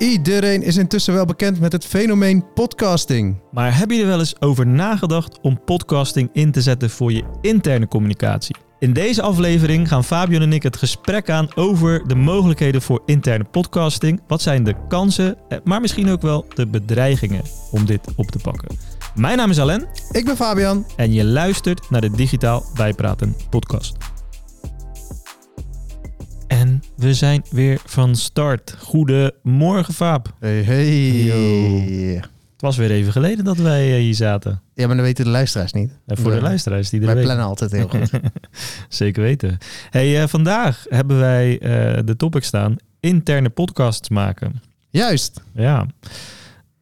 Iedereen is intussen wel bekend met het fenomeen podcasting. Maar heb je er wel eens over nagedacht om podcasting in te zetten voor je interne communicatie? In deze aflevering gaan Fabian en ik het gesprek aan over de mogelijkheden voor interne podcasting. Wat zijn de kansen, eh, maar misschien ook wel de bedreigingen om dit op te pakken. Mijn naam is Alain Ik ben Fabian. en je luistert naar de Digitaal Bijpraten podcast. En we zijn weer van start. Goedemorgen Faab. Hey, hey. Het was weer even geleden dat wij eh, hier zaten. Ja, maar dat weten de luisteraars niet. En voor de Ja. luisteraars die er Wij plannen altijd heel goed. Zeker weten. Hey, eh, vandaag hebben wij eh, de topic staan: interne podcasts maken. Juist. Ja.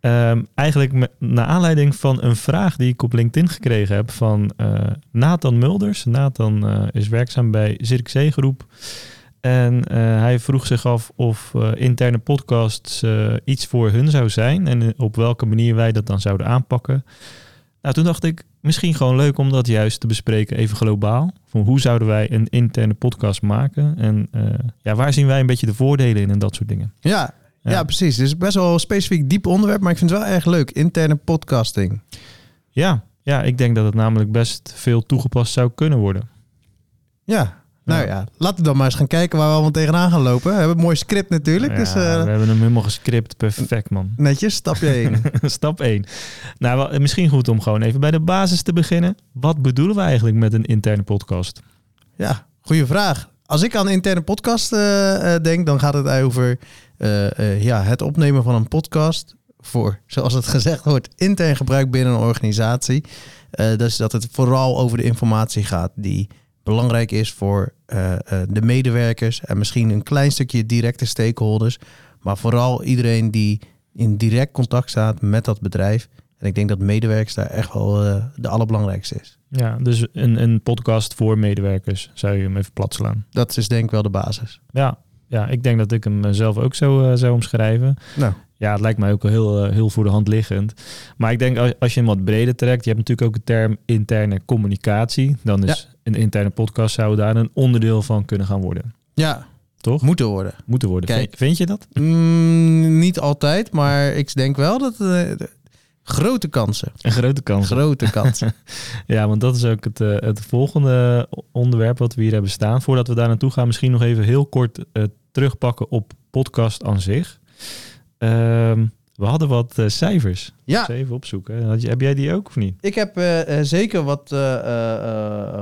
Ehm, eigenlijk me- naar aanleiding van een vraag die ik op LinkedIn gekregen heb van Nathan Mulders. Nathan is werkzaam bij Zirkzee Groep. En eh, hij vroeg zich af of eh, interne podcasts eh, iets voor hun zou zijn en op welke manier wij dat dan zouden aanpakken. Nou, toen dacht ik, misschien gewoon leuk om dat juist te bespreken, even globaal. Van hoe zouden wij een interne podcast maken? En ja, waar zien wij een beetje de voordelen in en dat soort dingen? Ja, ja. precies. Dus best wel een specifiek diep onderwerp, maar ik vind het wel erg leuk. Interne podcasting. Ja, ja, ik denk dat het namelijk best veel toegepast zou kunnen worden. Ja. Nou ja, laten we dan maar eens gaan kijken waar we allemaal tegenaan gaan lopen. We hebben een mooi script natuurlijk, Ja, dus eh, we hebben hem helemaal gescript. Perfect, man. netjes, stapje 1. Stap 1. Nou, wel- misschien goed om gewoon even bij de basis te beginnen. Wat bedoelen we eigenlijk met een interne podcast? Ja, goede vraag. Als ik aan interne podcast eh, eh, denk, dan gaat het over eh, eh, ja, het opnemen van een podcast voor, zoals het gezegd wordt, intern gebruik binnen een organisatie. Eh, dus dat het vooral over de informatie gaat die belangrijk is voor eh, eh, de medewerkers en misschien een klein stukje directe stakeholders, maar vooral iedereen die in direct contact staat met dat bedrijf. En ik denk dat medewerkers daar echt wel eh, de allerbelangrijkste is. Ja, dus een, een podcast voor medewerkers, zou je hem even plat slaan. Dat is denk ik wel de basis. Ja, ja ik denk dat ik hem zelf ook zo zou omschrijven. Nou, Ja, het lijkt mij ook wel heel, eh, heel voor de hand liggend. Maar ik denk als, als je hem wat breder trekt, je hebt natuurlijk ook de term interne communicatie. Dan is een interne podcast zou daar een onderdeel van kunnen gaan worden. ja, Toch? moeten worden. Moeten worden. Kijk. Vind, je dat? Mm, niet altijd, maar ik denk wel dat de- grote kansen. Een grote kans. Grote kansen. Ja, want dat is ook het, eh, het volgende onderwerp wat we hier hebben staan. Voordat we daar naartoe gaan, misschien nog even heel kort terugpakken op podcast aan zich. Ehm, we hadden wat eh, cijfers. Ja, even opzoeken. Had je, heb jij die ook of niet? ik heb eh, eh, zeker wat,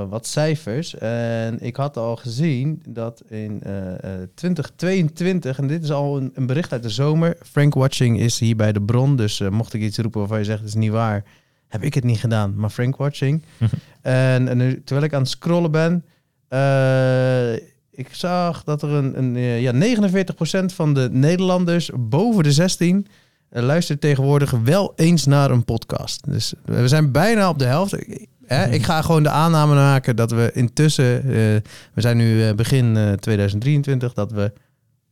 wat cijfers. En ik had al gezien dat in eh, eh, 2022, en dit is al een, een bericht uit de zomer. Frank Watching is hier bij de bron. Dus mocht ik iets roepen waarvan je zegt het is niet waar, heb ik het niet gedaan. Maar Frank Watching. en, en nu, terwijl ik aan het scrollen ben, ik zag dat er een, een eh, ja, 49% van de Nederlanders boven de 16 eh, luistert tegenwoordig wel eens naar een podcast. Dus we zijn bijna op de helft. Ik- Hè, ik ga gewoon de aanname maken dat we intussen, eh, we zijn nu begin eh, 2023, dat we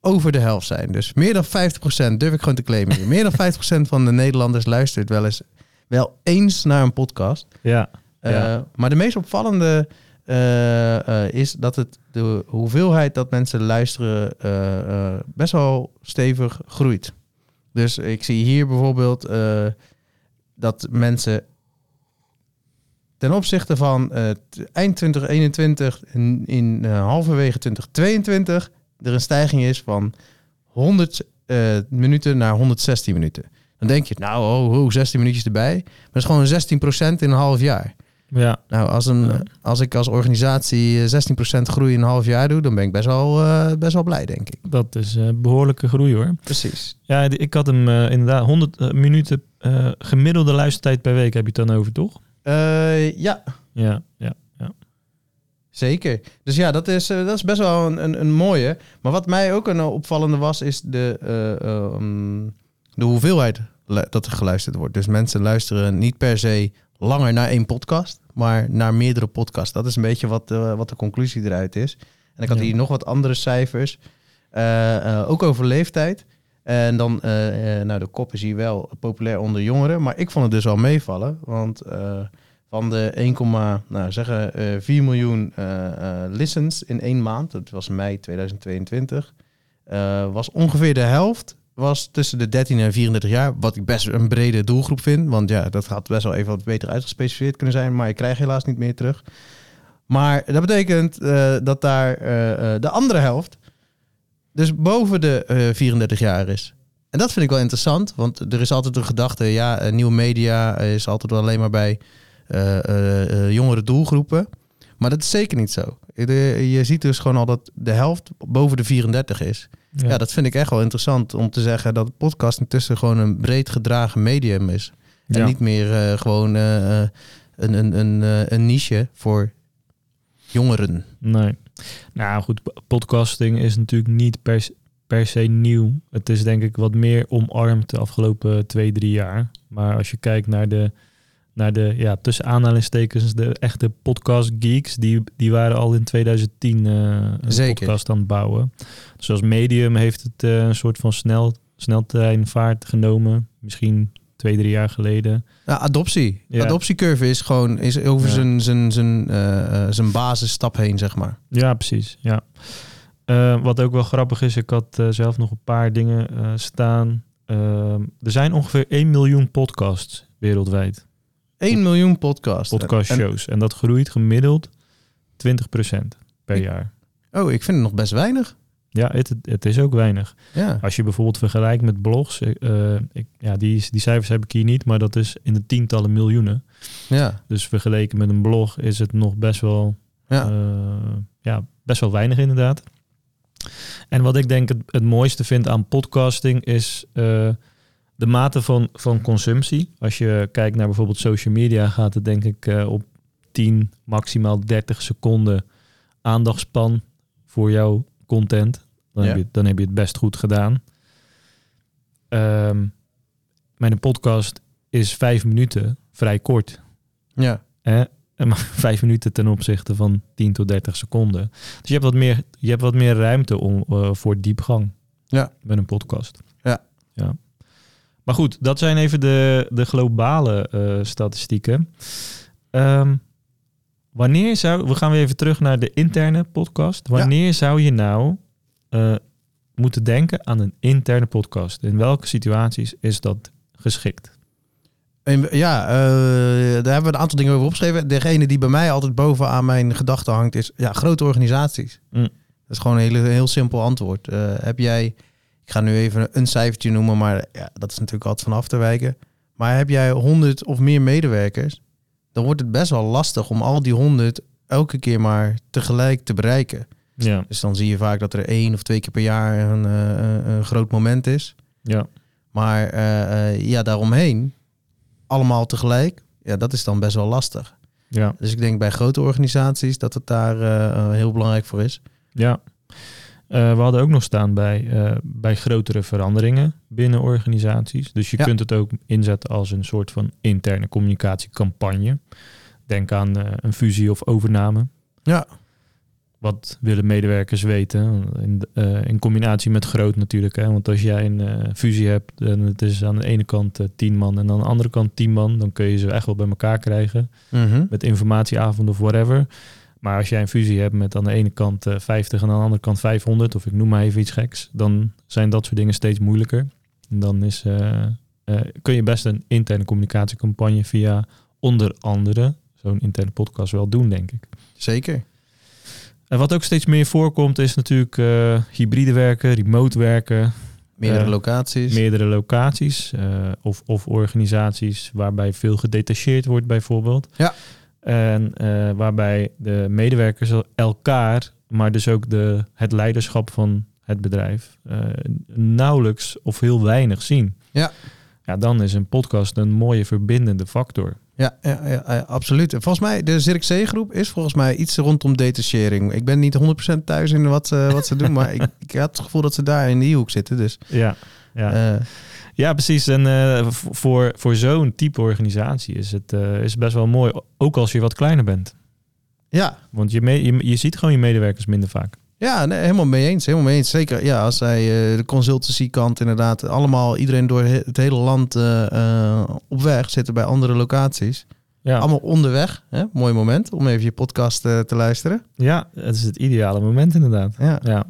over de helft zijn. Dus meer dan 50% durf ik gewoon te claimen. Meer dan 50% van de Nederlanders luistert wel eens wel eens naar een podcast. Ja. Ja. Maar de meest opvallende eh, eh, is dat het de hoeveelheid dat mensen luisteren eh, best wel stevig groeit. Dus ik zie hier bijvoorbeeld dat mensen ten opzichte van eind 2021 in, in halverwege 2022 er een stijging is van 100 eh, minuten naar 116 minuten. Dan denk je, nou, oh 16 minuutjes erbij. Maar dat is gewoon 16% in een half jaar. Ja. Nou, als, een, Ja. als ik als organisatie eh, 16% groei in een half jaar doe, dan ben ik best wel, eh, best wel blij, denk ik. Dat is eh, behoorlijke groei hoor. Precies. Ja, ik had hem eh, inderdaad 100 eh, minuten eh, gemiddelde luistertijd per week heb je het dan over, toch? Eh, ja, Ja, ja. zeker. Dus ja, dat is, eh, dat is best wel een, een, een mooie. Maar wat mij ook een opvallende was, is de, eh, eh, um, de hoeveelheid dat er geluisterd wordt. Dus mensen luisteren niet per se langer naar één podcast, maar naar meerdere podcasts. Dat is een beetje wat, eh, wat de conclusie eruit is. En ik had Ja. hier nog wat andere cijfers, eh, eh, ook over leeftijd. En dan, nou, de kop is hier wel populair onder jongeren, maar ik vond het dus wel meevallen, want van de 1, nou, zeggen, eh 4 miljoen listens in één maand, dat was mei 2022, eh, was ongeveer de helft was tussen de 13 en 34 jaar. Wat ik best een brede doelgroep vind. Want ja, dat gaat best wel even wat beter uitgespecificeerd kunnen zijn. Maar je krijgt helaas niet meer terug. Maar dat betekent eh, dat daar eh, eh, de andere helft dus boven de eh, 34 jaar is. En dat vind ik wel interessant. Want er is altijd een gedachte, ja, nieuwe media is altijd wel alleen maar bij jongere doelgroepen. Maar dat is zeker niet zo. Je ziet dus gewoon al dat de helft boven de 34 is. Ja. dat vind ik echt wel interessant om te zeggen dat podcast intussen gewoon een breed gedragen medium is. En Ja. niet meer eh, gewoon eh, eh, een, een, een, een niche voor jongeren. Nee. Nou goed, podcasting is natuurlijk niet per, se- per se nieuw. Het is denk ik wat meer omarmd de afgelopen twee, drie jaar. Maar als je kijkt naar de, naar de ja, tussen aanhalingstekens, de echte podcast geeks, die, die waren al in 2010 eh, een Zeker. podcast aan het bouwen. Dus als medium heeft het eh, een soort van snel, sneltreinvaart genomen. Misschien twee, drie jaar geleden. Nou, adoptie. Ja. Adoptiecurve is gewoon is over Ja. zijn, zijn, zijn, zijn basisstap heen, zeg maar. Ja, precies. Ja. Wat ook wel grappig is, ik had zelf nog een paar dingen staan. Ehm, er zijn ongeveer 1 miljoen podcasts wereldwijd. 1 miljoen podcasts. En- Podcastshows. En dat groeit gemiddeld 20% per Ik- jaar. oh, ik vind het nog best weinig. Ja, het, het is ook weinig. Ja. Als je bijvoorbeeld vergelijkt met blogs, eh, ik, ja, die, die cijfers heb ik hier niet, maar dat is in de tientallen miljoenen. Ja. Dus vergeleken met een blog is het nog best wel Ja. Eh, ja, best wel weinig inderdaad. En wat ik denk het, het mooiste vind aan podcasting is eh, de mate van, van consumptie. Als je kijkt naar bijvoorbeeld social media, gaat het denk ik eh, op 10, maximaal 30 seconden aandachtspan voor jouw content. Dan, Ja. heb, je, dan heb je het best goed gedaan. Ehm mijn podcast is vijf minuten, vrij kort. ja. En maar vijf minuten ten opzichte van 10 tot 30 seconden. Dus je hebt wat meer, je hebt wat meer ruimte om, eh, voor diepgang Ja. met een podcast. Ja. ja. Maar goed, dat zijn even de, de globale eh, statistieken. Ehm, wanneer zou, we gaan weer even terug naar de interne podcast. Wanneer zou je nou eh, moeten denken aan een interne podcast? In welke situaties is dat geschikt? En, ja, eh, daar hebben we een aantal dingen over opgeschreven. Degene die bij mij altijd bovenaan mijn gedachten hangt is ja, grote organisaties. Mm. Dat is gewoon een hele, heel simpel antwoord. Heb jij, ik ga nu even een cijfertje noemen, maar ja, dat is natuurlijk altijd van af te wijken. Maar heb jij 100 of meer medewerkers, dan wordt het best wel lastig om al die 100 elke keer maar tegelijk te bereiken. Ja, Dus dan zie je vaak dat er één of twee keer per jaar een, eh, een- groot moment is. ja, Maar eh, eh, ja, daaromheen, allemaal tegelijk, ja, dat is dan best wel lastig. ja. Dus ik denk bij grote organisaties dat het daar heel belangrijk voor is. Ja. Eh, we hadden ook nog staan bij, eh, bij grotere veranderingen binnen organisaties. Dus je Ja. kunt het ook inzetten als een soort van interne communicatiecampagne. Denk aan eh, een fusie of overname. Ja, Wat willen medewerkers weten? In, in combinatie met groot natuurlijk. Hè? Want als jij een fusie hebt en het is aan de ene kant tien man en aan de andere kant tien man, dan kun je ze echt wel bij elkaar krijgen Mhm. met informatieavonden of whatever. Maar als jij een fusie hebt met aan de ene kant eh, 50 en aan de andere kant 500, of ik noem maar even iets geks, dan zijn dat soort dingen steeds moeilijker. En dan is, eh, eh, kun je best een interne communicatiecampagne via onder andere zo'n interne podcast wel doen, denk ik. zeker. En wat ook steeds meer voorkomt is natuurlijk eh, hybride werken, remote werken, Meerdere Eh, locaties. meerdere locaties eh, of, of organisaties waarbij veel gedetacheerd wordt bijvoorbeeld. Ja. En eh, waarbij de medewerkers elkaar, maar dus ook de, het leiderschap van het bedrijf eh, nauwelijks of heel weinig zien. Ja. Ja, dan is een podcast een mooie verbindende factor. Ja, ja, ja, absoluut. En volgens mij, de Zirkzee-groep is volgens mij iets rondom detachering. Ik ben niet 100% thuis in wat, ze wat ze doen, maar ik, ik had het gevoel dat ze daar in die hoek zitten. Dus Ja, ja. eh, ja precies. En eh, voor, voor zo'n type organisatie is het uh, is best wel mooi, ook als je wat kleiner bent. ja, Want je, me, je, je ziet gewoon je medewerkers minder vaak. Ja, nee, helemaal mee eens. Helemaal mee eens. Zeker ja, als zij uh, de consultancykant inderdaad allemaal iedereen door het hele land op weg zitten bij andere locaties. Ja. Allemaal onderweg. Hè? Mooi moment om even je podcast eh, te luisteren. ja, het is het ideale moment inderdaad. Ja. Ja.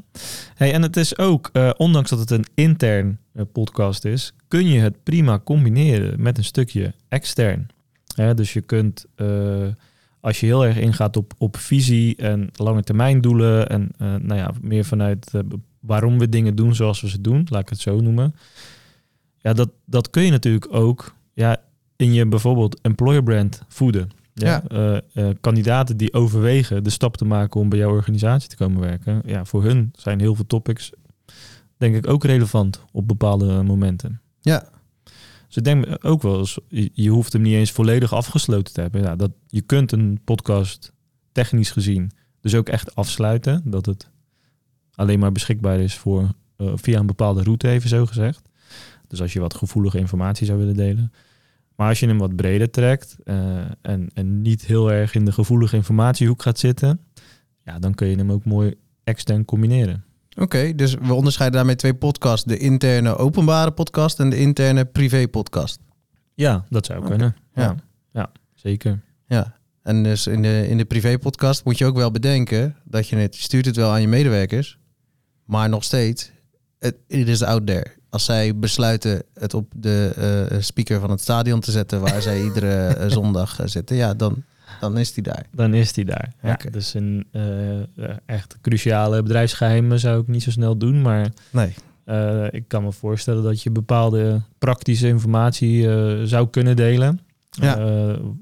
Hey, en het is ook, eh, ondanks dat het een intern eh, podcast is, kun je het prima combineren met een stukje extern. Hè, dus je kunt, als je heel erg ingaat op, op visie en lange termijn doelen en nou ja, meer vanuit waarom we dingen doen zoals we ze doen, laat ik het zo noemen. Ja, dat, dat kun je natuurlijk ook ja, in je bijvoorbeeld employer brand voeden. Ja, Ja. eh, eh, kandidaten die overwegen de stap te maken om bij jouw organisatie te komen werken. Ja, voor hun zijn heel veel topics denk ik ook relevant op bepaalde momenten. Ja. Dus ik denk ook wel eens, je, je hoeft hem niet eens volledig afgesloten te hebben. Ja, dat, je kunt een podcast technisch gezien dus ook echt afsluiten. Dat het alleen maar beschikbaar is voor eh, via een bepaalde route, even zo gezegd. Dus als je wat gevoelige informatie zou willen delen. Maar als je hem wat breder trekt eh, en, en niet heel erg in de gevoelige informatiehoek gaat zitten, ja, dan kun je hem ook mooi extern combineren. Oké, dus we onderscheiden daarmee twee podcasts. De interne openbare podcast en de interne privé podcast. Ja, dat zou kunnen. ja. Ja. Ja. zeker. Ja. En dus in de, in de privé podcast moet je ook wel bedenken dat je het, je stuurt het wel aan je medewerkers, maar nog steeds, het it is out there. Als zij besluiten het op de eh, speaker van het stadion te zetten waar zij iedere eh, zondag eh, zitten, ja, dan, dan is die daar. Dan is die daar. Ja, Oké. Dus een echt cruciale bedrijfsgeheimen zou ik niet zo snel doen. Maar Nee. ik kan me voorstellen dat je bepaalde praktische informatie zou kunnen delen. Ja.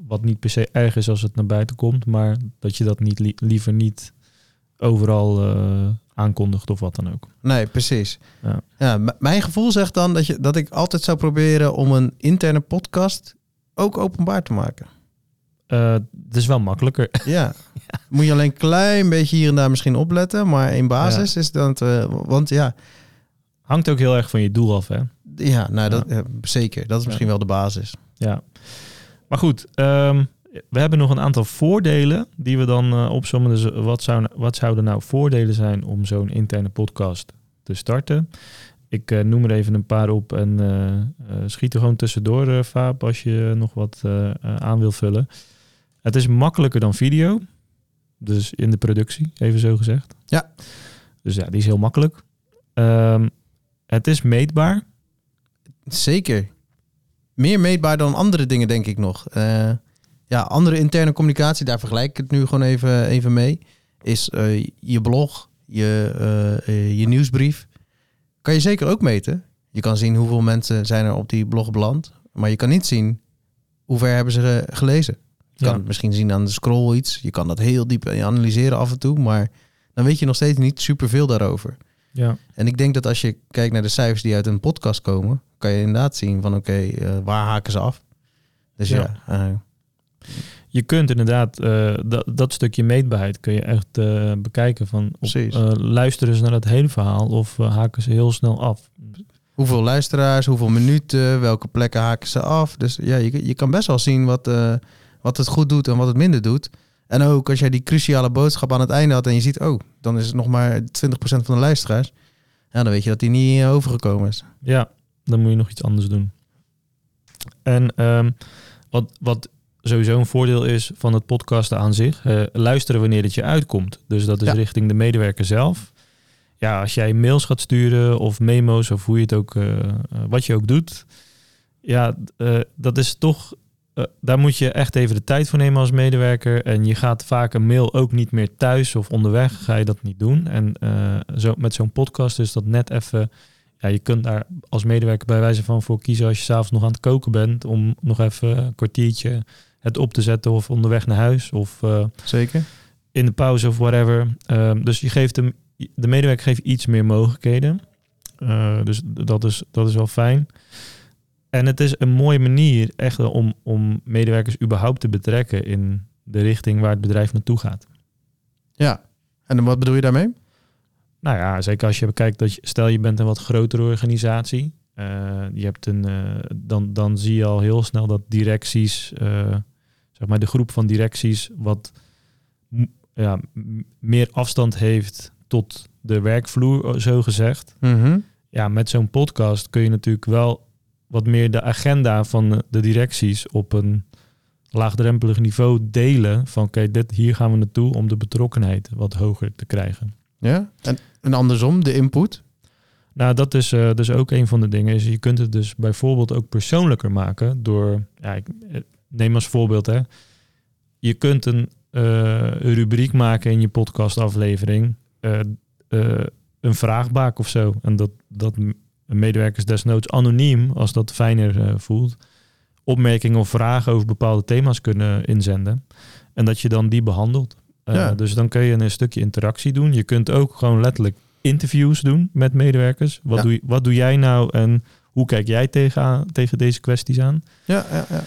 Wat niet per se erg is als het naar buiten komt. Maar dat je dat niet li- liever niet overal aankondigt of wat dan ook. Nee, precies. Ja. Ja, mijn gevoel zegt dan dat, je, dat ik altijd zou proberen om een interne podcast ook openbaar te maken. Eh, het is wel makkelijker. Ja. Moet je alleen een klein beetje hier en daar misschien opletten, maar in basis is dat... eh, want ja, Hangt ook heel erg van je doel af, hè? ja, nou, dat, eh, zeker. Dat is misschien wel de basis. Ja. Maar goed, ehm, we hebben nog een aantal voordelen die we dan eh opzommen. Dus wat, zou, wat zouden nou voordelen zijn om zo'n interne podcast te starten? Ik eh, noem er even een paar op en eh, eh, schiet er gewoon tussendoor, eh Vaap, als je nog wat eh, eh, aan wil vullen. Het is makkelijker dan video. Dus in de productie, even zo gezegd. Ja. Dus ja, die is heel makkelijk. Ehm, het is meetbaar. Zeker. Meer meetbaar dan andere dingen, denk ik nog. Eh, ja, andere interne communicatie, daar vergelijk ik het nu gewoon even, even mee. Is eh, je blog, je, eh, eh, je nieuwsbrief. Kan je zeker ook meten. Je kan zien hoeveel mensen zijn er op die blog beland. Maar je kan niet zien hoe ver hebben ze ge- gelezen. Je kan het misschien zien aan de scroll iets. Je kan dat heel diep analyseren af en toe. Maar dan weet je nog steeds niet superveel daarover. Ja. En ik denk dat als je kijkt naar de cijfers die uit een podcast komen, kan je inderdaad zien van oké, waar haken ze af? Dus ja, Ja. Je kunt inderdaad eh, dat, dat stukje meetbaarheid kun je echt eh, bekijken van op, eh, luisteren ze naar het hele verhaal of haken ze heel snel af. hoeveel luisteraars, hoeveel minuten, welke plekken haken ze af? Dus ja, je, je kan best wel zien wat, wat het goed doet en wat het minder doet. En ook als jij die cruciale boodschap aan het einde had en je ziet, oh, dan is het nog maar 20% van de luisteraars. Ja, dan weet je dat die niet overgekomen is. Ja, dan moet je nog iets anders doen. En ehm, wat, wat sowieso een voordeel is van het podcasten aan zich, eh, luisteren wanneer het je uitkomt. Dus dat is Ja. richting de medewerker zelf. Ja, als jij mails gaat sturen of memo's of hoe je het ook, eh, eh, wat je ook doet. Ja, dat is toch, daar moet je echt even de tijd voor nemen als medewerker. En je gaat vaak een mail ook niet meer thuis of onderweg, ga je dat niet doen. En zo, met zo'n podcast is dat net even ja, je kunt daar als medewerker bij wijze van voor kiezen als je s'avonds nog aan het koken bent, om nog even een kwartiertje het op te zetten of onderweg naar huis of eh, Zeker. in de pauze of whatever. Ehm, dus je geeft hem, de medewerker geeft iets meer mogelijkheden. Eh, dus dat is, dat is wel fijn. En het is een mooie manier echt om, om medewerkers überhaupt te betrekken in de richting waar het bedrijf naartoe gaat. Ja. En wat bedoel je daarmee? Nou ja, zeker als je bekijkt dat je, stel je bent een wat grotere organisatie. eh, je hebt een, dan, dan zie je al heel snel dat directies, zeg maar de groep van directies, wat ja, meer afstand heeft tot de werkvloer, zo gezegd. Mhm. Ja, met zo'n podcast kun je natuurlijk wel wat meer de agenda van de directies op een laagdrempelig niveau delen van oké, dit hier gaan we naartoe om de betrokkenheid wat hoger te krijgen. Ja? En, en andersom, de input? Nou, dat is uh, dus ook een van de dingen. Is je kunt het dus bijvoorbeeld ook persoonlijker maken door, ja, ik eh, neem als voorbeeld hè. Je kunt een, uh, rubriek maken in je podcastaflevering, uh, een vraagbaak of zo. En dat, dat medewerkers desnoods anoniem, als dat fijner voelt, opmerkingen of vragen over bepaalde thema's kunnen inzenden. En dat je dan die behandelt. Ja. Dus dan kun je een stukje interactie doen. Je kunt ook gewoon letterlijk interviews doen met medewerkers. Wat, doe, wat doe jij nou en hoe kijk jij tegen, tegen deze kwesties aan? Ja, ja, ja.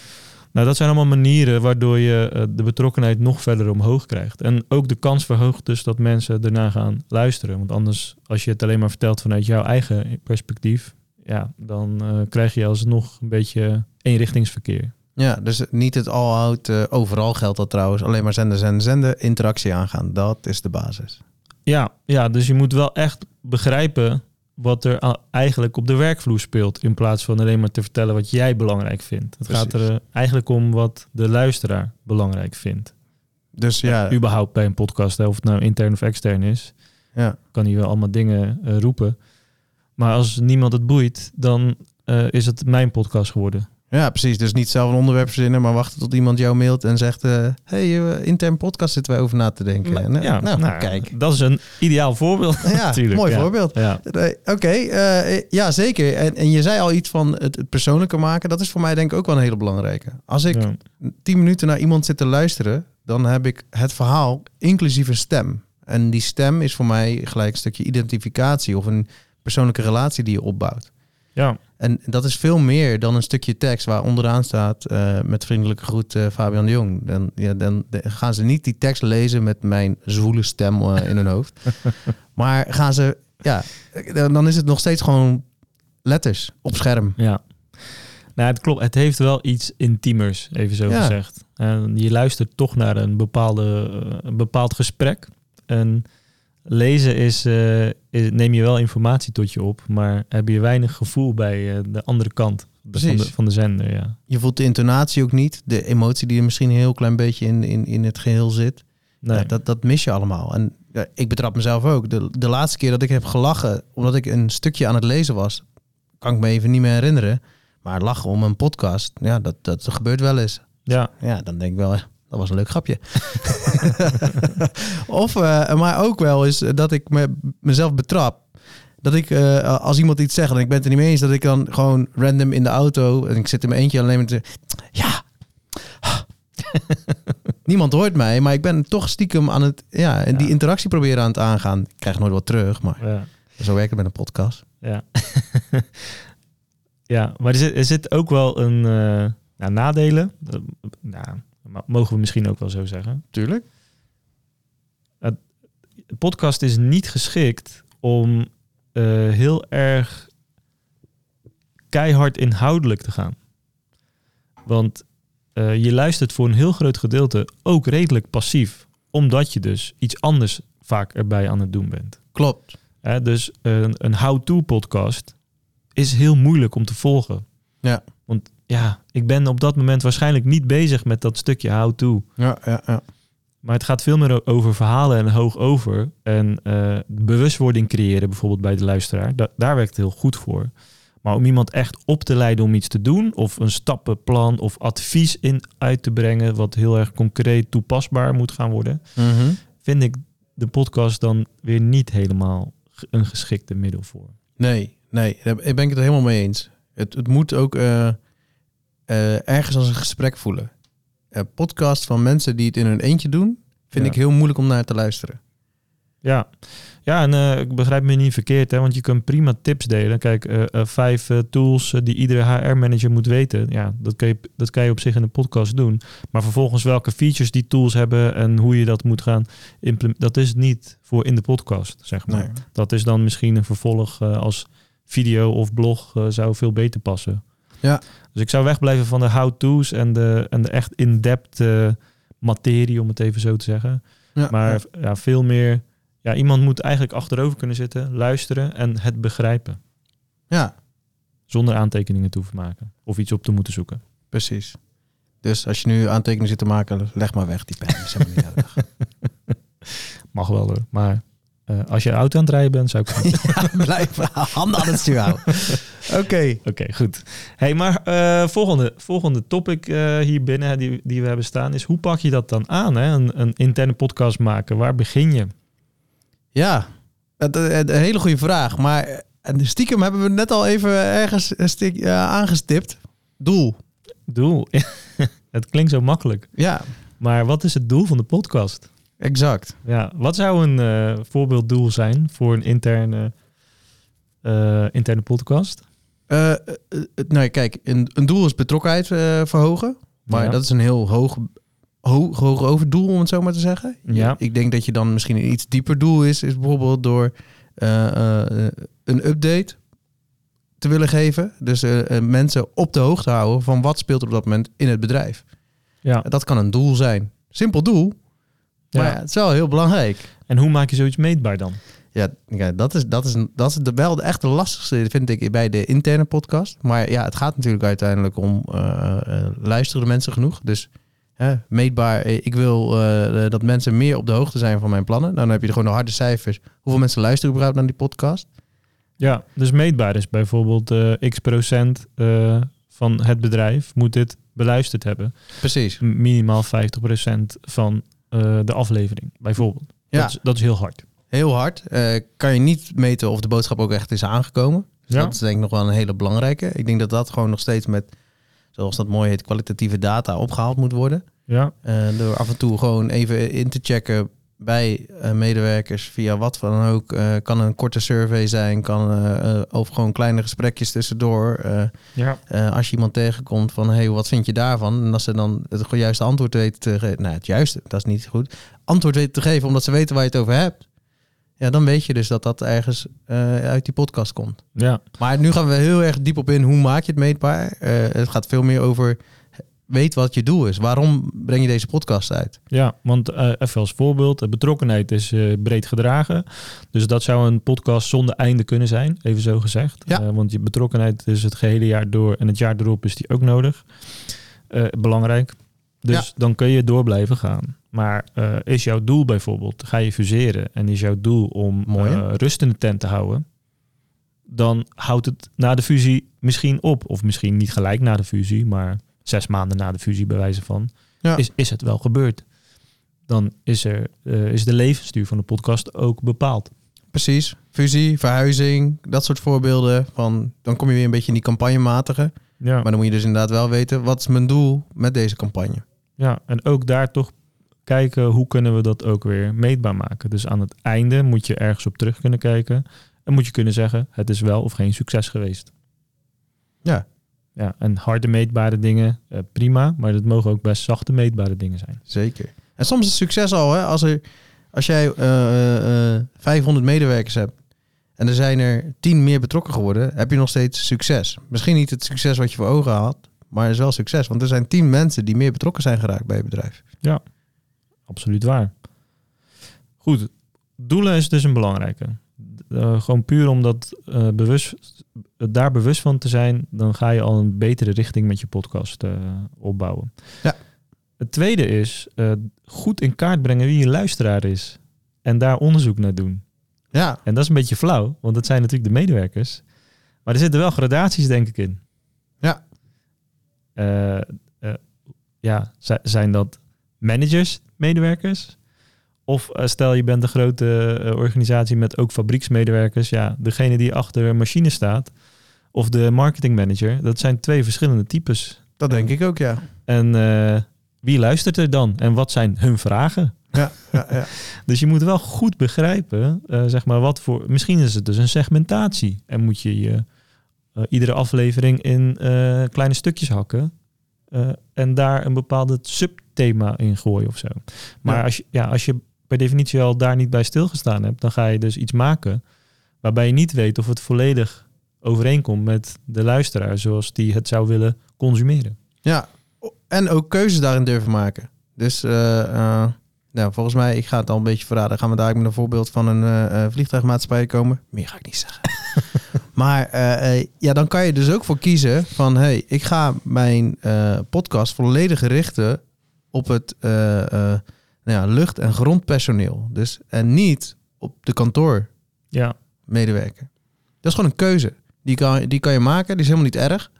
Nou, dat zijn allemaal manieren waardoor je uh, de betrokkenheid nog verder omhoog krijgt. En ook de kans verhoogt dus dat mensen erna gaan luisteren. Want anders, als je het alleen maar vertelt vanuit jouw eigen perspectief, ja, dan uh, krijg je alsnog een beetje eenrichtingsverkeer. Ja, dus niet het all-out, uh, overal geldt dat trouwens. Alleen maar zenden, zenden, zenden, interactie aangaan. Dat is de basis. Ja, ja, dus je moet wel echt begrijpen wat er eigenlijk op de werkvloer speelt. In plaats van alleen maar te vertellen wat jij belangrijk vindt. Het gaat er eh, eigenlijk om wat de luisteraar belangrijk vindt. Dus ja. überhaupt bij een podcast, of het nou intern of extern is. Ja. Kan hij wel allemaal dingen uh, roepen. Maar als niemand het boeit, dan uh, is het mijn podcast geworden. Ja, precies. Dus niet zelf een onderwerp verzinnen, maar wachten tot iemand jou mailt en zegt: uh, hey, uh, intern podcast zitten wij over na te denken. Nou, nou, ja, nou, nou, kijk. Dat is een ideaal voorbeeld. ja, natuurlijk. Mooi ja. voorbeeld. Ja. Oké, okay, uh, ja, zeker. En, en je zei al iets van het, het, persoonlijker maken. Dat is voor mij denk ik ook wel een hele belangrijke. Als ik ja. tien minuten naar iemand zit te luisteren, dan heb ik het verhaal inclusief een stem. En die stem is voor mij gelijk een stukje identificatie of een persoonlijke relatie die je opbouwt. Ja. En dat is veel meer dan een stukje tekst waar onderaan staat uh, met vriendelijke groet uh, Fabian de Jong. Dan, ja, dan gaan ze niet die tekst lezen met mijn zwoele stem uh, in hun hoofd. maar gaan ze, ja, dan is het nog steeds gewoon letters op scherm. Ja. Nou, het klopt. Het heeft wel iets intiemers, even zo ja. gezegd. En je luistert toch naar een, bepaalde, een bepaald gesprek. En lezen is, uh, is, neem je wel informatie tot je op, maar heb je weinig gevoel bij uh, de andere kant van de, van de zender. Ja. Je voelt de intonatie ook niet, de emotie die er misschien een heel klein beetje in, in, in het geheel zit. Nee. Ja, dat, dat mis je allemaal. En ja, ik betrap mezelf ook. De, de laatste keer dat ik heb gelachen, omdat ik een stukje aan het lezen was, kan ik me even niet meer herinneren. Maar lachen om een podcast, ja, dat, dat gebeurt wel eens. Ja. ja, dan denk ik wel, dat was een leuk grapje. of, uh, maar ook wel is dat ik me, mezelf betrap. Dat ik, uh, als iemand iets zegt en ik ben het er niet mee eens, dat ik dan gewoon random in de auto en ik zit in mijn eentje alleen maar te ja. Niemand hoort mij, maar ik ben toch stiekem aan het, ja, en die interactie proberen aan het aangaan. Ik krijg nooit wat terug, maar ja. zo werkt het met een podcast. Ja, ja maar er zit, er zit ook wel een uh, nou, nadelen. nou, mogen we misschien ook wel zo zeggen. Tuurlijk. De podcast is niet geschikt om uh, heel erg keihard inhoudelijk te gaan. Want uh, je luistert voor een heel groot gedeelte ook redelijk passief. Omdat je dus iets anders vaak erbij aan het doen bent. Klopt. Dus een, een how-to podcast is heel moeilijk om te volgen. Ja. Want ja, ik ben op dat moment waarschijnlijk niet bezig met dat stukje how-to. Ja, ja, ja. Maar het gaat veel meer over verhalen en hoog over. En uh, bewustwording creëren bijvoorbeeld bij de luisteraar. Da daar werkt het heel goed voor. Maar om iemand echt op te leiden om iets te doen... of een stappenplan of advies in uit te brengen... wat heel erg concreet toepasbaar moet gaan worden... Mm -hmm. vind ik de podcast dan weer niet helemaal een geschikte middel voor. Nee, nee, daar ben ik het helemaal mee eens. Het, het moet ook... Uh uh, ergens als een gesprek voelen. Een podcast van mensen die het in hun eentje doen, vind ja. ik heel moeilijk om naar te luisteren. Ja, ja en uh, ik begrijp me niet verkeerd, hè, want je kunt prima tips delen. Kijk, vijf tools die iedere HR-manager moet weten. Ja, dat kan, je, dat kan je op zich in een podcast doen. Maar vervolgens welke features die tools hebben en hoe je dat moet gaan implementeren, dat is niet voor in de podcast, zeg maar. Nee. Dat is dan misschien een vervolg als video of blog zou veel beter passen. Ja. Dus ik zou wegblijven van de how-to's en de, en de echt in-depth uh, materie, om het even zo te zeggen. Ja, maar ja. ja. veel meer... Ja, iemand moet eigenlijk achterover kunnen zitten, luisteren en het begrijpen. Ja. Zonder aantekeningen te hoeven maken of iets op te moeten zoeken. Precies. Dus als je nu aantekeningen zit te maken, leg maar weg die pen. Mag wel hoor. Maar eh, als je auto aan het rijden bent, zou ik... Oké, ja, blijf handen aan het stuur houden. Oké. goed. Hey, maar eh, volgende, volgende topic eh, hier binnen die, die we hebben staan is... hoe pak je dat dan aan, hè? Een, een interne podcast maken? Waar begin je? Ja, een hele goede vraag. Maar stiekem hebben we net al even ergens stik, aangestipt. Doel. Doel. het klinkt zo makkelijk. Ja, Maar wat is het doel van de podcast? Exact. Ja, wat zou een eh, voorbeelddoel zijn voor een interne, eh, interne podcast? Eh, nou, kijk, een, een doel is betrokkenheid verhogen. Maar Ja. dat is een heel hoog, hoog, hoog overdoel, om het zo maar te zeggen. Ja. Ik denk dat je dan misschien een iets dieper doel is, is bijvoorbeeld door een update te willen geven. Dus mensen op de hoogte houden van wat speelt op dat moment in het bedrijf. Ja. Dat kan een doel zijn. Simpel doel, maar ja. ja, het is wel heel belangrijk. En hoe maak je zoiets meetbaar dan? Ja, ja, dat is, dat is, dat is de, wel de echte lastigste, vind ik, bij de interne podcast. Maar ja, het gaat natuurlijk uiteindelijk om, eh, luisteren de mensen genoeg? Dus meetbaar, eh, ik wil dat mensen meer op de hoogte zijn van mijn plannen. Nou, dan heb je gewoon de harde cijfers. Hoeveel mensen luisteren überhaupt naar die podcast? Ja, dus meetbaar is bijvoorbeeld x procent van het bedrijf moet dit beluisterd hebben. Precies. Minimaal 50% van eh, de aflevering, bijvoorbeeld. Ja, Dat, is, dat is heel hard. heel hard. Eh, kan je niet meten of de boodschap ook echt is aangekomen. Dus Ja. Dat is denk ik nog wel een hele belangrijke. Ik denk dat dat gewoon nog steeds met, zoals dat mooi heet, kwalitatieve data opgehaald moet worden. Ja, Eh, door af en toe gewoon even in te checken bij eh, medewerkers via wat dan ook. Eh, kan een korte survey zijn, kan eh, of gewoon kleine gesprekjes tussendoor. Ja. als je iemand tegenkomt van hey, wat vind je daarvan? En als ze dan het juiste antwoord weten te geven. Nou, het juiste, dat is niet goed. Antwoord weten te geven omdat ze weten waar je het over hebt. Ja, dan weet je dus dat dat ergens uit die podcast komt. ja. Maar nu gaan we heel erg diep op in hoe maak je het meetbaar. Het gaat veel meer over weet wat je doel is. Waarom breng je deze podcast uit? Ja, want eh, even als voorbeeld, de betrokkenheid is eh, breed gedragen. Dus dat zou een podcast zonder einde kunnen zijn, even zo gezegd. Ja. Eh, want je betrokkenheid is het gehele jaar door en het jaar erop is die ook nodig. Belangrijk. Dus dan kun je door blijven gaan. Maar is jouw doel bijvoorbeeld, ga je fuseren en is jouw doel om Mooi, rust in de tent te houden, dan houdt het na de fusie misschien op. Of misschien niet gelijk na de fusie, maar zes maanden na de fusie bij wijze van Ja. is, is het wel gebeurd. Dan is, er, eh, is de levensduur van de podcast ook bepaald. Precies. Fusie, verhuizing, dat soort voorbeelden. Van, dan kom je weer een beetje in die campagnematige. Ja, Maar dan moet je dus inderdaad wel weten, wat is mijn doel met deze campagne? ja, en ook daar toch kijken hoe kunnen we dat ook weer meetbaar maken. Dus aan het einde moet je ergens op terug kunnen kijken. En moet je kunnen zeggen, het is wel of geen succes geweest. Ja. Ja, en harde meetbare dingen, eh, prima. Maar het mogen ook best zachte meetbare dingen zijn. Zeker. En soms is succes al, hè, als, er, als jij eh, eh, eh, 500 medewerkers hebt en er zijn er 10 meer betrokken geworden, heb je nog steeds succes. Misschien niet het succes wat je voor ogen had, maar is wel succes. Want er zijn 10 mensen die meer betrokken zijn geraakt bij je bedrijf. Absoluut waar. Goed, doelen is dus een belangrijke. Eh, gewoon puur omdat eh, bewust, daar bewust van te zijn, dan ga je al een betere richting met je podcast eh, opbouwen. Ja. Het tweede is goed in kaart brengen wie je luisteraar is. En daar onderzoek naar doen. Ja, En dat is een beetje flauw, want dat zijn natuurlijk de medewerkers. Maar er zitten wel gradaties, denk ik, in. Ja. Ja, zi- zijn dat managers, medewerkers? Of eh, stel je bent een grote eh, organisatie met ook fabrieksmedewerkers. Ja, degene die achter een machine staat. Of de marketingmanager. Dat zijn twee verschillende types. dat denk ik ook, ja. En eh, wie luistert er dan? En wat zijn hun vragen? Ja, ja, ja. Dus je moet wel goed begrijpen, zeg maar, wat voor. Misschien is het dus een segmentatie. En moet je je iedere aflevering in kleine stukjes hakken. en daar een bepaalde subthema in gooien of zo. Maar Ja. Als, je, ja, als je per definitie al daar niet bij stilgestaan hebt, dan ga je dus iets maken waarbij je niet weet of het volledig overeenkomt met de luisteraar zoals die het zou willen consumeren. Ja, en ook keuzes daarin durven maken. Dus eh, eh, nou, volgens mij, ik ga het al een beetje verraden. Gaan we daar met een voorbeeld van een eh, vliegtuigmaatschappij komen? Meer ga ik niet zeggen. Maar ja, dan kan je dus ook voor kiezen van... hey, ik ga mijn podcast volledig richten op het nou ja, lucht- en grondpersoneel. Dus, en niet op de kantoormedewerker. Ja, Dat is gewoon een keuze. Die kan, die kan je maken, die is helemaal niet erg.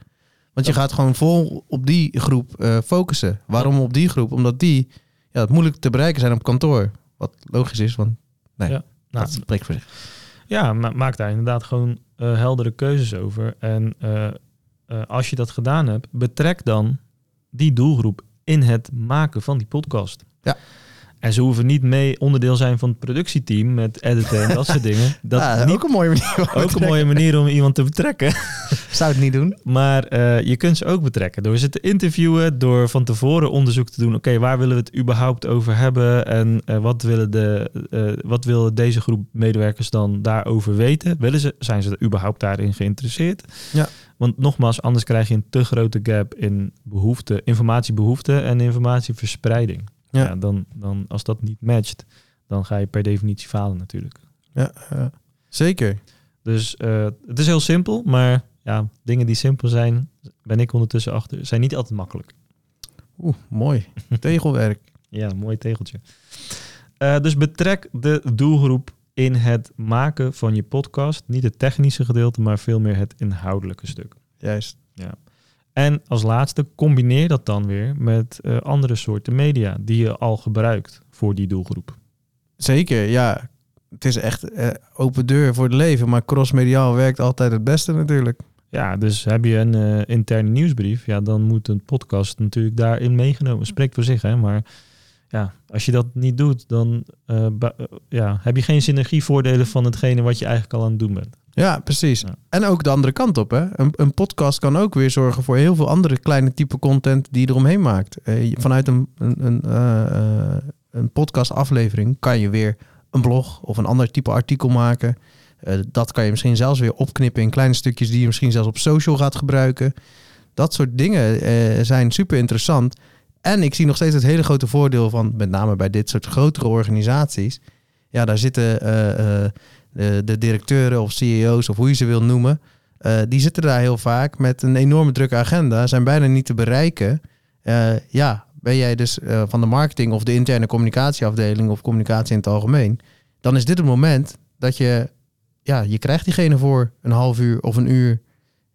Want je gaat gewoon vol op die groep eh, focussen. Waarom op die groep? Omdat die ja, het moeilijk te bereiken zijn op kantoor. Wat logisch is, want nee, Ja. nou, dat spreekt voor zich. ja ma- maak daar inderdaad gewoon eh, heldere keuzes over. En eh, als je dat gedaan hebt, betrek dan die doelgroep in het maken van die podcast. Ja. En ze hoeven niet mee onderdeel zijn van het productieteam met editen en dat soort dingen. Dat Ja, is niet ook een mooie manier. om ook een mooie manier om iemand te betrekken. Zou het niet doen. Maar eh, je kunt ze ook betrekken door ze te interviewen, door van tevoren onderzoek te doen. Oké, waar willen we het überhaupt over hebben en eh, wat, willen de, eh, wat wil deze groep medewerkers dan daarover weten? Willen ze, zijn ze er überhaupt daarin geïnteresseerd? Ja. Want nogmaals, anders krijg je een te grote gap in behoefte, informatiebehoefte en informatieverspreiding. Ja. Ja. dan, dan als dat niet matcht, dan ga je per definitie falen natuurlijk. Ja, ja. zeker. Dus eh, het is heel simpel, maar ja, dingen die simpel zijn, ben ik ondertussen achter, zijn niet altijd makkelijk. Oeh, mooi. Tegelwerk. Ja, mooi tegeltje. Eh, dus betrek de doelgroep in het maken van je podcast. Niet het technische gedeelte, maar veel meer het inhoudelijke stuk. Juist. En als laatste, combineer dat dan weer met eh, andere soorten media die je al gebruikt voor die doelgroep. Zeker, ja. Het is echt eh, open deur voor het leven, maar crossmediaal werkt altijd het beste natuurlijk. Ja, dus heb je een eh, interne nieuwsbrief, ja, dan moet een podcast natuurlijk daarin meegenomen. Spreekt voor zich, hè. Maar ja, als je dat niet doet, dan ja, heb je geen synergievoordelen van hetgene wat je eigenlijk al aan het doen bent. Ja, precies. Ja. En ook de andere kant op. Hè? Een, een podcast kan ook weer zorgen voor heel veel andere kleine type content die je eromheen maakt. Eh, vanuit een, een, een, eh, een podcastaflevering kan je weer een blog of een ander type artikel maken. Dat kan je misschien zelfs weer opknippen in kleine stukjes die je misschien zelfs op social gaat gebruiken. Dat soort dingen zijn super interessant. En ik zie nog steeds het hele grote voordeel van, met name bij dit soort grotere organisaties. Ja, daar zitten de, de directeuren of CEO's of hoe je ze wil noemen. eh, die zitten daar heel vaak met een enorme drukke agenda, zijn bijna niet te bereiken. Eh, ja, ben jij dus eh, van de marketing of de interne communicatieafdeling of communicatie in het algemeen, dan is dit het moment dat je, ja, je krijgt diegene voor een half uur of een uur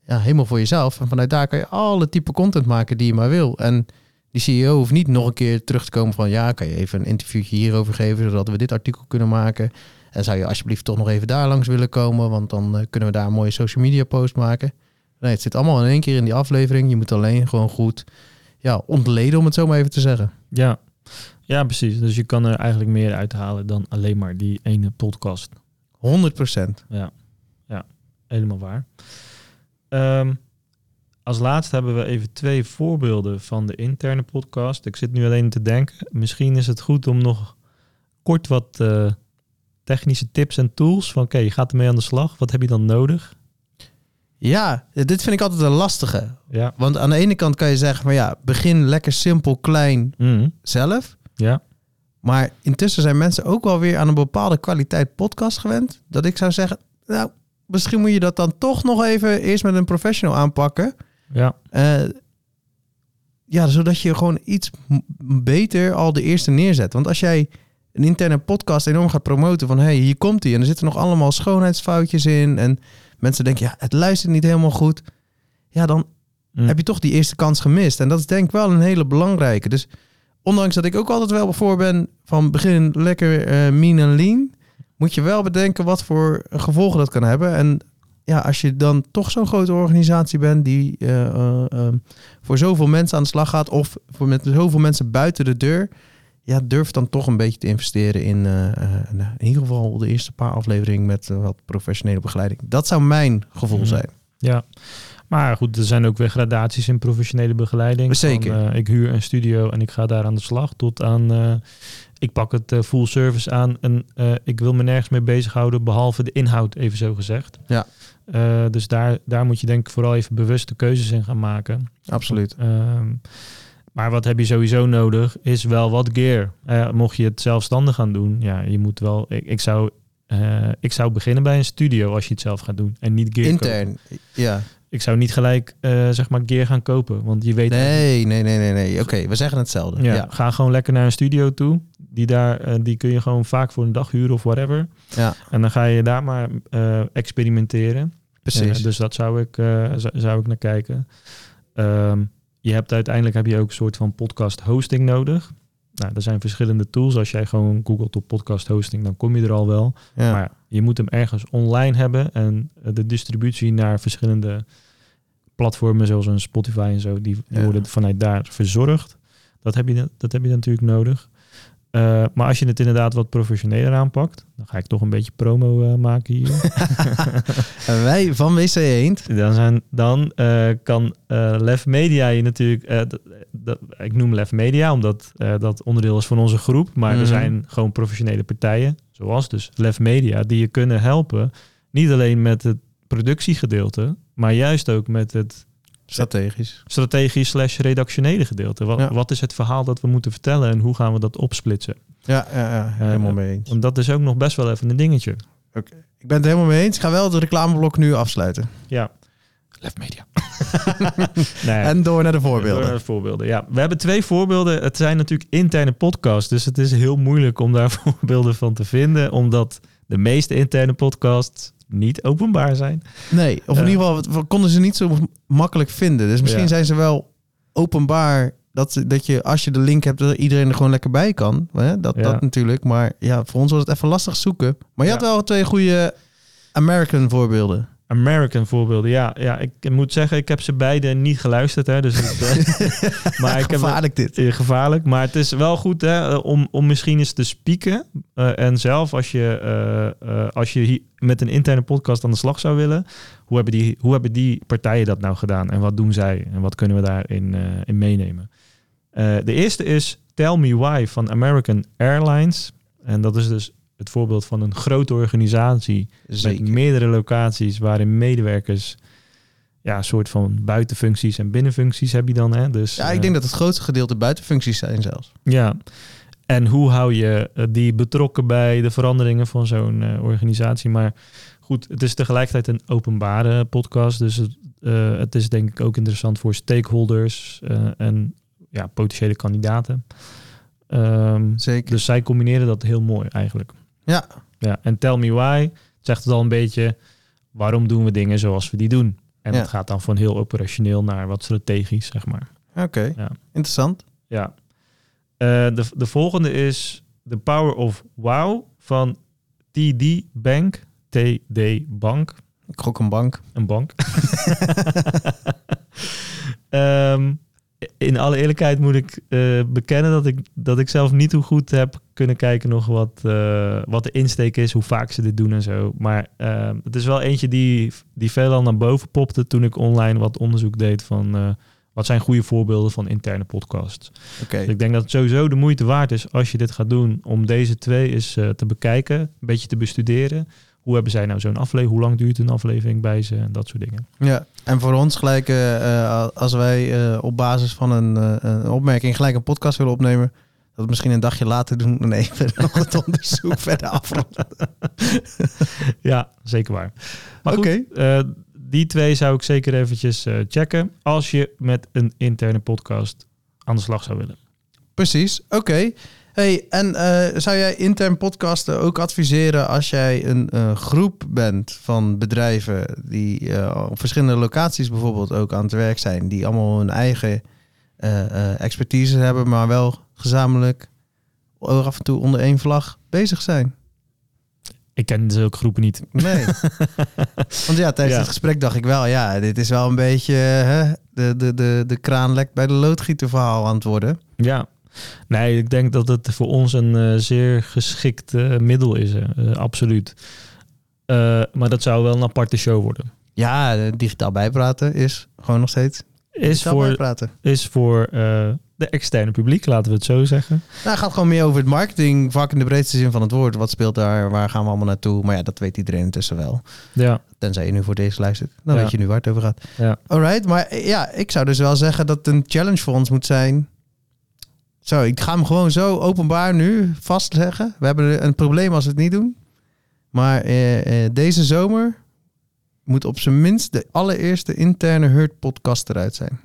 ja, helemaal voor jezelf. En vanuit daar kan je alle type content maken die je maar wil. En die CEO hoeft niet nog een keer terug te komen van ja, kan je even een interviewtje hierover geven, zodat we dit artikel kunnen maken. En zou je alsjeblieft toch nog even daar langs willen komen, want dan eh, kunnen we daar een mooie social media post maken. Nee, het zit allemaal in één keer in die aflevering. Je moet alleen gewoon goed ja, ontleden, om het zo maar even te zeggen. Ja. ja, precies. Dus je kan er eigenlijk meer uithalen dan alleen maar die ene podcast. 100 procent. Ja, ja helemaal waar. Ehm, als laatste hebben we even twee voorbeelden van de interne podcast. Ik zit nu alleen te denken, misschien is het goed om nog kort wat eh, technische tips en tools. Van oké, je gaat ermee aan de slag. Wat heb je dan nodig? Ja, dit vind ik altijd een lastige. Ja. Want aan de ene kant kan je zeggen van ja, begin lekker simpel, klein Mhm. zelf. Ja. Maar intussen zijn mensen ook wel weer aan een bepaalde kwaliteit podcast gewend. Dat ik zou zeggen, nou, misschien moet je dat dan toch nog even eerst met een professional aanpakken. Ja. Eh, ja, zodat je gewoon iets beter al de eerste neerzet. Want als jij een interne podcast enorm gaat promoten van... hé, hey, hier komt hij en er zitten nog allemaal schoonheidsfoutjes in... en mensen denken, ja, het luistert niet helemaal goed... ja, dan Mm. heb je toch die eerste kans gemist. En dat is denk ik wel een hele belangrijke. Dus ondanks dat ik ook altijd wel voor ben van begin lekker eh mean en lean... moet je wel bedenken wat voor gevolgen dat kan hebben. En ja, als je dan toch zo'n grote organisatie bent die eh, eh, voor zoveel mensen aan de slag gaat... of voor met zoveel mensen buiten de deur... ja, durf dan toch een beetje te investeren in eh, eh, nou, in ieder geval de eerste paar afleveringen... met eh, wat professionele begeleiding. Dat zou mijn gevoel Mhm. zijn. Ja, maar goed, er zijn ook weer gradaties in professionele begeleiding. Zeker. Van, ik huur een studio en ik ga daar aan de slag. Tot aan, ik pak het full service aan en ik wil me nergens mee bezighouden behalve de inhoud, even zo gezegd. Ja. Dus daar, daar moet je denk ik vooral even bewuste keuzes in gaan maken. Absoluut. Maar wat heb je sowieso nodig, is wel wat gear. Eh, mocht je het zelfstandig gaan doen, ja, je moet wel. Ik, ik zou eh, ik zou beginnen bij een studio als je het zelf gaat doen. En niet gear kopen. Intern. Ja. Ik zou niet gelijk eh, zeg maar gear gaan kopen. Want je weet... Nee, nee, nee, nee. nee. Oké, we zeggen hetzelfde. Ja, Ja. Ga gewoon lekker naar een studio toe. Die, daar, die kun je gewoon vaak voor een dag huren of whatever. Ja, En dan ga je daar maar experimenteren. precies. Dus dat zou ik, zou, zou ik naar kijken. Ehm, je hebt uiteindelijk heb je ook een soort van podcast hosting nodig. Nou, er zijn verschillende tools. Als jij gewoon googelt op podcast hosting, dan kom je er al wel. ja. Maar je moet hem ergens online hebben. En eh, de distributie naar verschillende platformen, zoals een Spotify en zo, die, die Ja. worden vanuit daar verzorgd. Dat heb je, dat heb je natuurlijk nodig. Eh, maar als je het inderdaad wat professioneler aanpakt, dan ga ik toch een beetje promo eh, maken hier. En wij van WC Eend. Dan, zijn, dan eh, kan Lef Media je natuurlijk... ik noem Lef Media omdat dat onderdeel is van onze groep. Maar Mhm. er zijn gewoon professionele partijen, zoals dus Lef Media... die je kunnen helpen. Niet alleen met het productiegedeelte... maar juist ook met het Strategisch. strategisch slash redactionele gedeelte. Wat, Ja. wat is het verhaal dat we moeten vertellen... en hoe gaan we dat opsplitsen? Ja, ja, ja helemaal mee eens. Want dat is ook nog best wel even een dingetje. Ik ben het helemaal mee eens. Ik ga wel het reclameblok nu afsluiten. Ja. Lef Media. nee. En door naar de Door voorbeelden. naar de voorbeelden. Ja, we hebben twee voorbeelden. Het zijn natuurlijk interne podcasts, dus het is heel moeilijk om daar voorbeelden van te vinden, omdat de meeste interne podcasts niet openbaar zijn. Nee, of in Ja. ieder geval we konden ze niet zo makkelijk vinden. Dus misschien Ja. zijn ze wel openbaar dat, dat je als je de link hebt dat iedereen er gewoon lekker bij kan. Hè? Dat, Ja. dat natuurlijk. Maar ja, voor ons was het even lastig zoeken. Maar je had wel twee goede American voorbeelden. American voorbeelden, ja, ja. Ik moet zeggen, ik heb ze beide niet geluisterd, hè, dus het, eh, maar ik heb Gevaarlijk dit. Gevaarlijk. Maar het is wel goed hè, om, om misschien eens te spieken. Eh, en zelf, als je, eh, als je hier met een interne podcast aan de slag zou willen, hoe hebben, die, hoe hebben die partijen dat nou gedaan? En wat doen zij? En wat kunnen we daarin in meenemen? De eerste is Tell Me Why van American Airlines. En dat is dus het voorbeeld van een grote organisatie Zeker. met meerdere locaties waarin medewerkers ja, een soort van buitenfuncties en binnenfuncties heb je dan. Hè? Dus, Ja, ik eh, denk dat het grootste gedeelte buitenfuncties zijn zelfs. ja. En hoe hou je eh, die betrokken bij de veranderingen van zo'n eh, organisatie? Maar goed, het is tegelijkertijd een openbare podcast. Dus het, het is denk ik ook interessant voor stakeholders eh, en ja, potentiële kandidaten. Ehm, Zeker. dus zij combineren dat heel mooi eigenlijk. Ja. Ja, en Tell Me Why zegt het al een beetje... waarom doen we dingen zoals we die doen? En Ja. het gaat dan van heel operationeel naar wat strategisch, zeg maar. Oké, Ja. interessant. Ja. Eh, de, de volgende is The Power of Wow van TD Bank. TD Bank. Ik gok een bank. Een bank. Ehm, in alle eerlijkheid moet ik eh, bekennen dat ik, dat ik zelf niet hoe goed heb kunnen kijken nog wat, eh, wat de insteek is, hoe vaak ze dit doen en zo. Maar ehm, het is wel eentje die, die veelal naar boven popte toen ik online wat onderzoek deed van eh, wat zijn goede voorbeelden van interne podcasts. Oké. Dus ik denk dat het sowieso de moeite waard is als je dit gaat doen om deze twee eens eh, te bekijken, een beetje te bestuderen. Hoe hebben zij nou zo'n aflevering? Hoe lang duurt een aflevering bij ze en dat soort dingen. Ja, en voor ons gelijk, eh, eh, als wij eh, op basis van een, een opmerking gelijk een podcast willen opnemen, dat misschien een dagje later doen en even nog het onderzoek verder afronden. Ja, zeker waar. Maar Oké. goed, die twee zou ik zeker eventjes checken als je met een interne podcast aan de slag zou willen. Precies, oké. Hey, en eh, zou jij intern podcasten ook adviseren als jij een eh, groep bent van bedrijven die eh, op verschillende locaties bijvoorbeeld ook aan het werk zijn, die allemaal hun eigen expertise hebben, maar wel gezamenlijk af en toe onder één vlag bezig zijn? Ik ken zulke groepen niet. Nee. Want ja, tijdens Ja. het gesprek dacht ik wel, ja, dit is wel een beetje hè, de, de, de, de kraan lekt bij de loodgieter verhaal aan het worden. Ja. Nee, ik denk dat het voor ons een eh, zeer geschikt eh, middel is. eh, absoluut. Maar dat zou wel een aparte show worden. Ja, digitaal bijpraten is gewoon nog steeds Is voor, bijpraten. is voor de externe publiek, laten we het zo zeggen. Nou, het gaat gewoon meer over het marketing, vaak in de breedste zin van het woord. Wat speelt daar? Waar gaan we allemaal naartoe? Maar ja, dat weet iedereen intussen wel. Ja, Tenzij je nu voor deze luistert. Dan Ja. weet je nu waar het over gaat. ja. Alright, maar ja, ik zou dus wel zeggen dat het een challenge voor ons moet zijn. Zo, ik ga hem gewoon zo openbaar nu vastleggen. We hebben een probleem als we het niet doen. Maar eh, eh, deze zomer moet op zijn minst de allereerste interne Hurt podcast eruit zijn.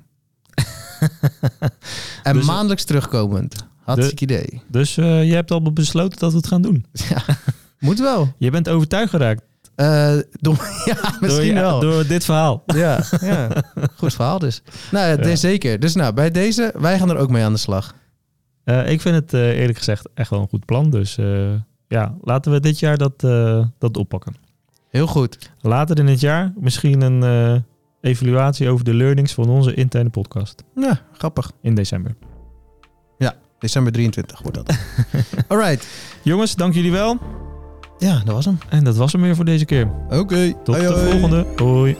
en Dus- maandelijks terugkomend. Hartstikke idee. Dus eh, je hebt al besloten dat we het gaan doen. Ja, moet wel. Je bent overtuigd geraakt Eh, door, ja, misschien door, wel. door dit verhaal. Ja, ja, goed verhaal dus. Nou, ja, zeker. Dus nou, bij deze, wij gaan er ook mee aan de slag. Eh, ik vind het eh, eerlijk gezegd echt wel een goed plan. Dus eh, ja, laten we dit jaar dat, dat oppakken. Heel goed. Later in het jaar misschien een evaluatie over de learnings van onze interne podcast Ja, grappig. in december. December 23 wordt dat. Alright. Jongens, dank jullie wel. Ja, dat was hem. En dat was hem weer voor deze keer. Oké. Tot Hoi, de volgende. Hoi.